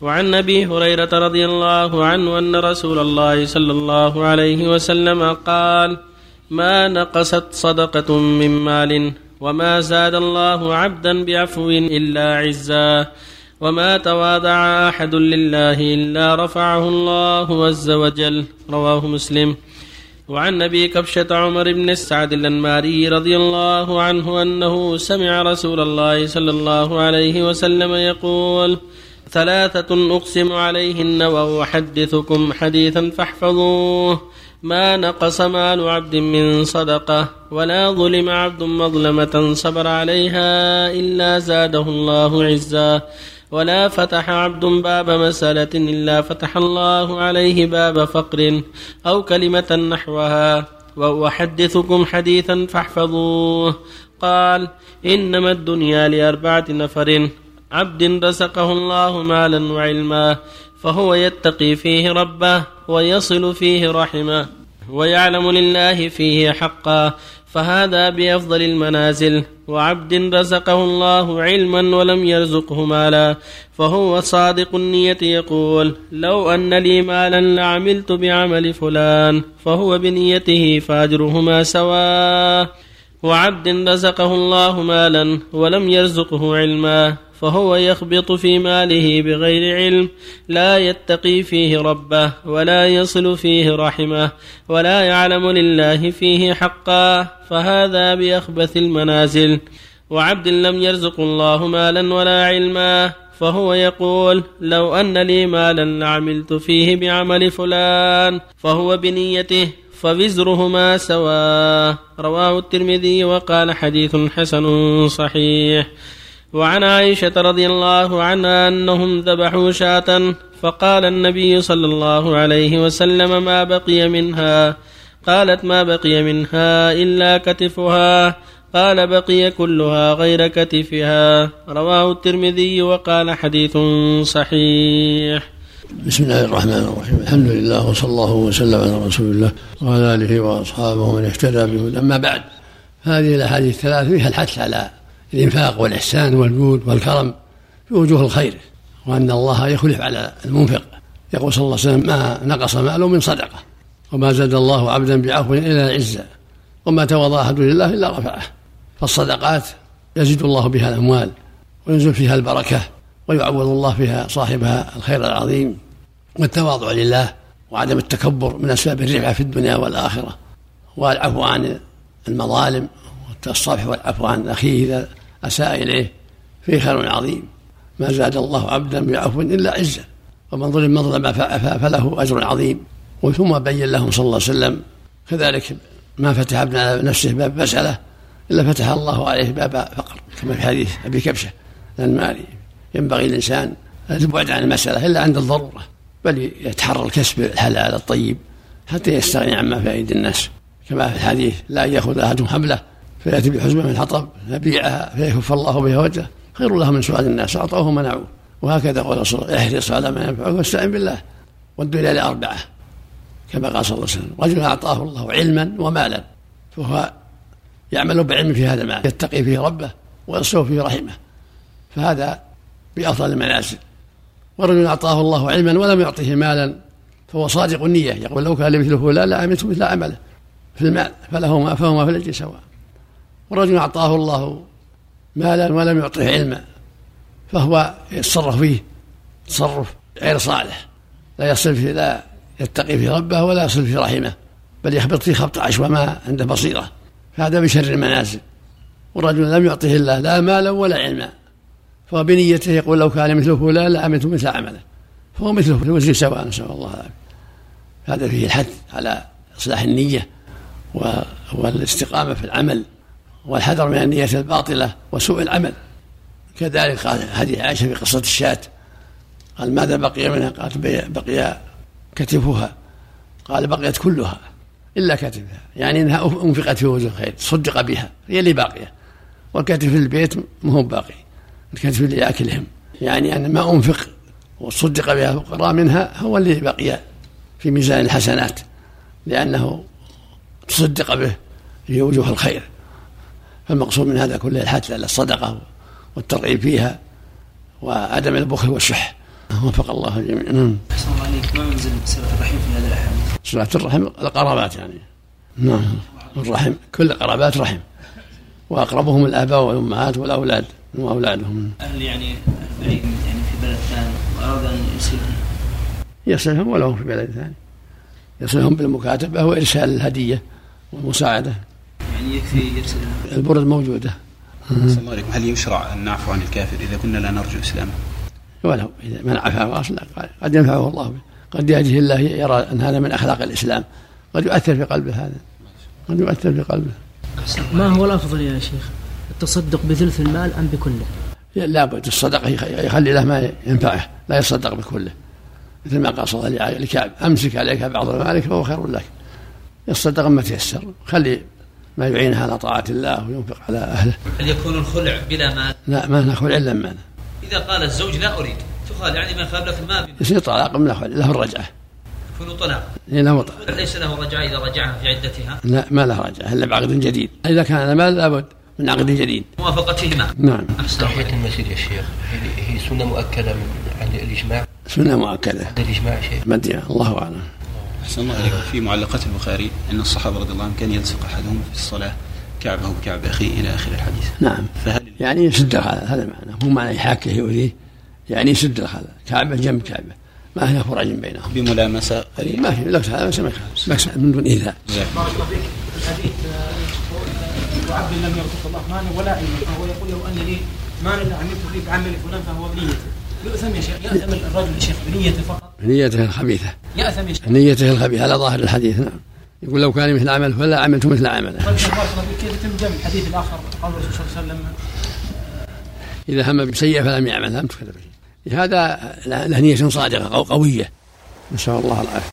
وعن أبي هريرة رضي الله عنه أن رسول الله صلى الله عليه وسلم قال ما نقصت صدقة من مال وما زاد الله عبدا بعفو إلا عزا وما تواضع أحد لله إلا رفعه الله عز وجل. رواه مسلم. وعن أبي كبشة عمر بن السعد الأنماري رضي الله عنه أنه سمع رسول الله صلى الله عليه وسلم يقول ثلاثة أقسم عليهن وأحدثكم حديثا فاحفظوه. ما نقص مال عبد من صدقة ولا ظلم عبد مظلمة صبر عليها إلا زاده الله عزا. ولا فتح عبد باب مسألة إلا فتح الله عليه باب فقر أو كلمة نحوها. وأحدثكم حديثا فاحفظوه. قال إنما الدنيا لأربعة نفر. عبد رزقه الله مالا وعلما فهو يتقي فيه ربه ويصل فيه رحمه ويعلم لله فيه حقا فهذا بأفضل المنازل. وعبد رزقه الله علما ولم يرزقه مالا فهو صادق النية يقول لو أن لي مالا لعملت بعمل فلان فهو بنيته فاجرهما سواء وعبد رزقه الله مالا ولم يرزقه علما. فهو يخبط في ماله بغير علم لا يتقي فيه ربه ولا يصل فيه رحمه ولا يعلم لله فيه حقا فهذا بأخبث المنازل. وعبد لم يرزق الله مالا ولا علما فهو يقول لو أن لي مالا لعملت فيه بعمل فلان فهو بنيته فوزرهما سواء. رواه الترمذي وقال حديث حسن صحيح. وعن عائشة رضي الله عنها أنهم ذبحوا شاة فقال النبي صلى الله عليه وسلم ما بقي منها؟ قالت ما بقي منها إلا كتفها. قال بقي كلها غير كتفها. رواه الترمذي وقال حديث صحيح. بسم الله الرحمن الرحيم. الحمد لله وصلى الله وسلم على رسول الله وعلى آله وأصحابه ومن اهتدى به أما بعد هذه الأحاديث الثلاث فيها الحث على الإنفاق والإحسان والجود والكرم في وجوه الخير وأن الله يخلف على المنفق. يقول صلى الله عليه وسلم ما نقص مال من صدقة وما زاد الله عبدا بعفو إلا العزة وما تواضع أحد لله إلا رفعه. فالصدقات يزيد الله بها الأموال وينزل فيها البركة ويعوض الله فيها صاحبها الخير العظيم. والتواضع لله وعدم التكبر من أسباب الرفعة في الدنيا والآخرة والعفو عن المظالم والصفح والعفو عن أخيه إذا أساء إليه فيه خير عظيم. ما زاد الله عبدا بعفو إلا عزة. ومن ظلم مظلمة فله أجر عظيم. وثم بين لهم صلى الله عليه وسلم كذلك ما فتح ابن نفسه باب مسألة إلا فتح الله عليه باب فقر كما في حديث أبي كبشة المالي ينبغي الإنسان البعد عن المسألة إلا عند الضرورة بل يتحرى الكسب الحلال الطيب حتى يستغني عما في أيدي الناس. كما في الحديث لا يأخذ أحد حبله فيأتي بحزمة من حطب فبيعها فيكف الله بها وجهه خير له من سؤال الناس أعطوه منعوه وهكذا عليه وسلم احرص على ما ينفعك واستعن بالله. والدنيا لأربعة كما قال صلى الله عليه وسلم رجل أعطاه الله علما ومالا فهو يعمل بعلم في هذا المال يتقي فيه ربه ويصله فيه رحمه. فهذا بأفضل المنازل. ورجل أعطاه الله علما ولم يعطه مالا فهو صادق النية يقول لو كان مثله لا لعملت مثل عمله في المال فله ما فهما في الأجر سواء ورجل أعطاه الله مالا ولم يعطه علما فهو يتصرف فيه تصرف غير صالح. لا يصل فيه لا يتقي في ربه ولا يصل في رحمه بل يخبط فيه خبط عشوى ما عنده بصيرة. فهذا بشر المنازل. ورجل لم يعطه الله لا مالا ولا علما فهو بنيته يقول لو كان مثل فلان لعملت مثل عمله. فهو مثله في الوزن سواء نسأل الله العافية. هذا فيه الحث على إصلاح النية والاستقامة في العمل. والحذر من النية الباطلة وسوء العمل. كذلك قال حديث عائشة في قصة الشاة. قال ماذا بقي منها؟ قالت بقي كتفها. قال بقيت كلها إلا كتفها. يعني أنها أنفقت في وجه الخير صدق بها. هي اللي باقية. والكتف في البيت هو باقي. الكتف اللي يأكلهم. يعني أن ما أنفق وصدق بها الفقراء منها هو اللي بقي في ميزان الحسنات. لأنه تصدق به في وجوه الخير. فالمقصود من هذا كله الحث على الصدقة والترغيب فيها وعدم البخل والشح. وفق الله الجميع. نعم. أحسن الله عليك. ما منزل صلة الرحم في هذا الأحاديث صلة الرحم القرابات يعني. نعم. الرحم كل قرابات رحم. وأقربهم الآباء والأمهات والأولاد وأولادهم. أهل يعني بعيد يعني في بلد ثاني وأراد أن يرسلهم يصلهم ولهم في بلد ثاني. يصلهم بالمكاتبة وإرسال الهدية والمساعدة. يكفي يرسلهم البرد موجودة. الله عليكم. هل يشرع أن نعفو عن الكافر إذا كنا لا نرجو إسلامه؟ ولو إذا من عفا أصلا قد ينفعه الله به. قد يهده الله يرى أن هذا من أخلاق الإسلام. قد يؤثر في قلبه هذا. قد يؤثر في قلبه. ما هو الأفضل يا شيخ؟ التصدق بثلث المال أم بكله؟ لابد الصدقة يخلي له ما ينفعه. لا يصدق بكله. مثل ما قال صلى الله عليه لكعب أمسك عليك بعض مالك فهو خير لك. يصدق ما تيسر. خلي ما يعينه على طاعة الله وينفق على أهله. هل يكون الخلع بلا مال؟ لا ما ناخذ إلا ماله إذا قال الزوج لا أريد تخالعني من خاب لك المال يصير طلاق من له له الرجعة. يكون طلاق. إيه له طلاق. ليس له رجعة إذا رجعها في عدتها؟ لا ما له رجعة إلا بعقد جديد. إذا كان المال لابد من عقد جديد. موافقتهما. نعم. تحية. المسجد يا شيخ. هي سنة مؤكدة من عند الإجماع؟ سنة مؤكدة. عند الإجماع شيخ؟ مدينة الله أعلم. أحسن الله عليكم في معلقات البخاري أن الصحابة رضي الله عنهم كان يلصق أحدهم في الصلاة كعبه بكعب أخيه إلى آخر الحديث. نعم. فهل يعني يسد هذا هذا معنى. مو معنى يحاكه يؤذيه يعني يسد هذا. كعبة جنب كعبة. ما هي فرج بينهم. بملامسة ما في لو هذا بس ما يخالف. بس من دون إيذاء بارك الله فيك. الحديث آه، وعبد لم يرزق الله مالا ولا علما فهو يقول لو ان لي مالا عملت فيه بعمل فلان فهو بنيته. يؤثم يا شيخ يأثم الرجل يا شيخ بنيته فقط. نيته الخبيثة. يأثم نيته الخبيثة على ظاهر الحديث نعم. يقول لو كان مثل عمل فلا عملت مثل عمله طيب كيف يتم جمع الحديث الآخر؟ قول الرسول صلى الله عليه وسلم إذا هم بسيئة فلم يعملها لم تكتب هذا له نية صادقة أو قوية نسأل الله العافية.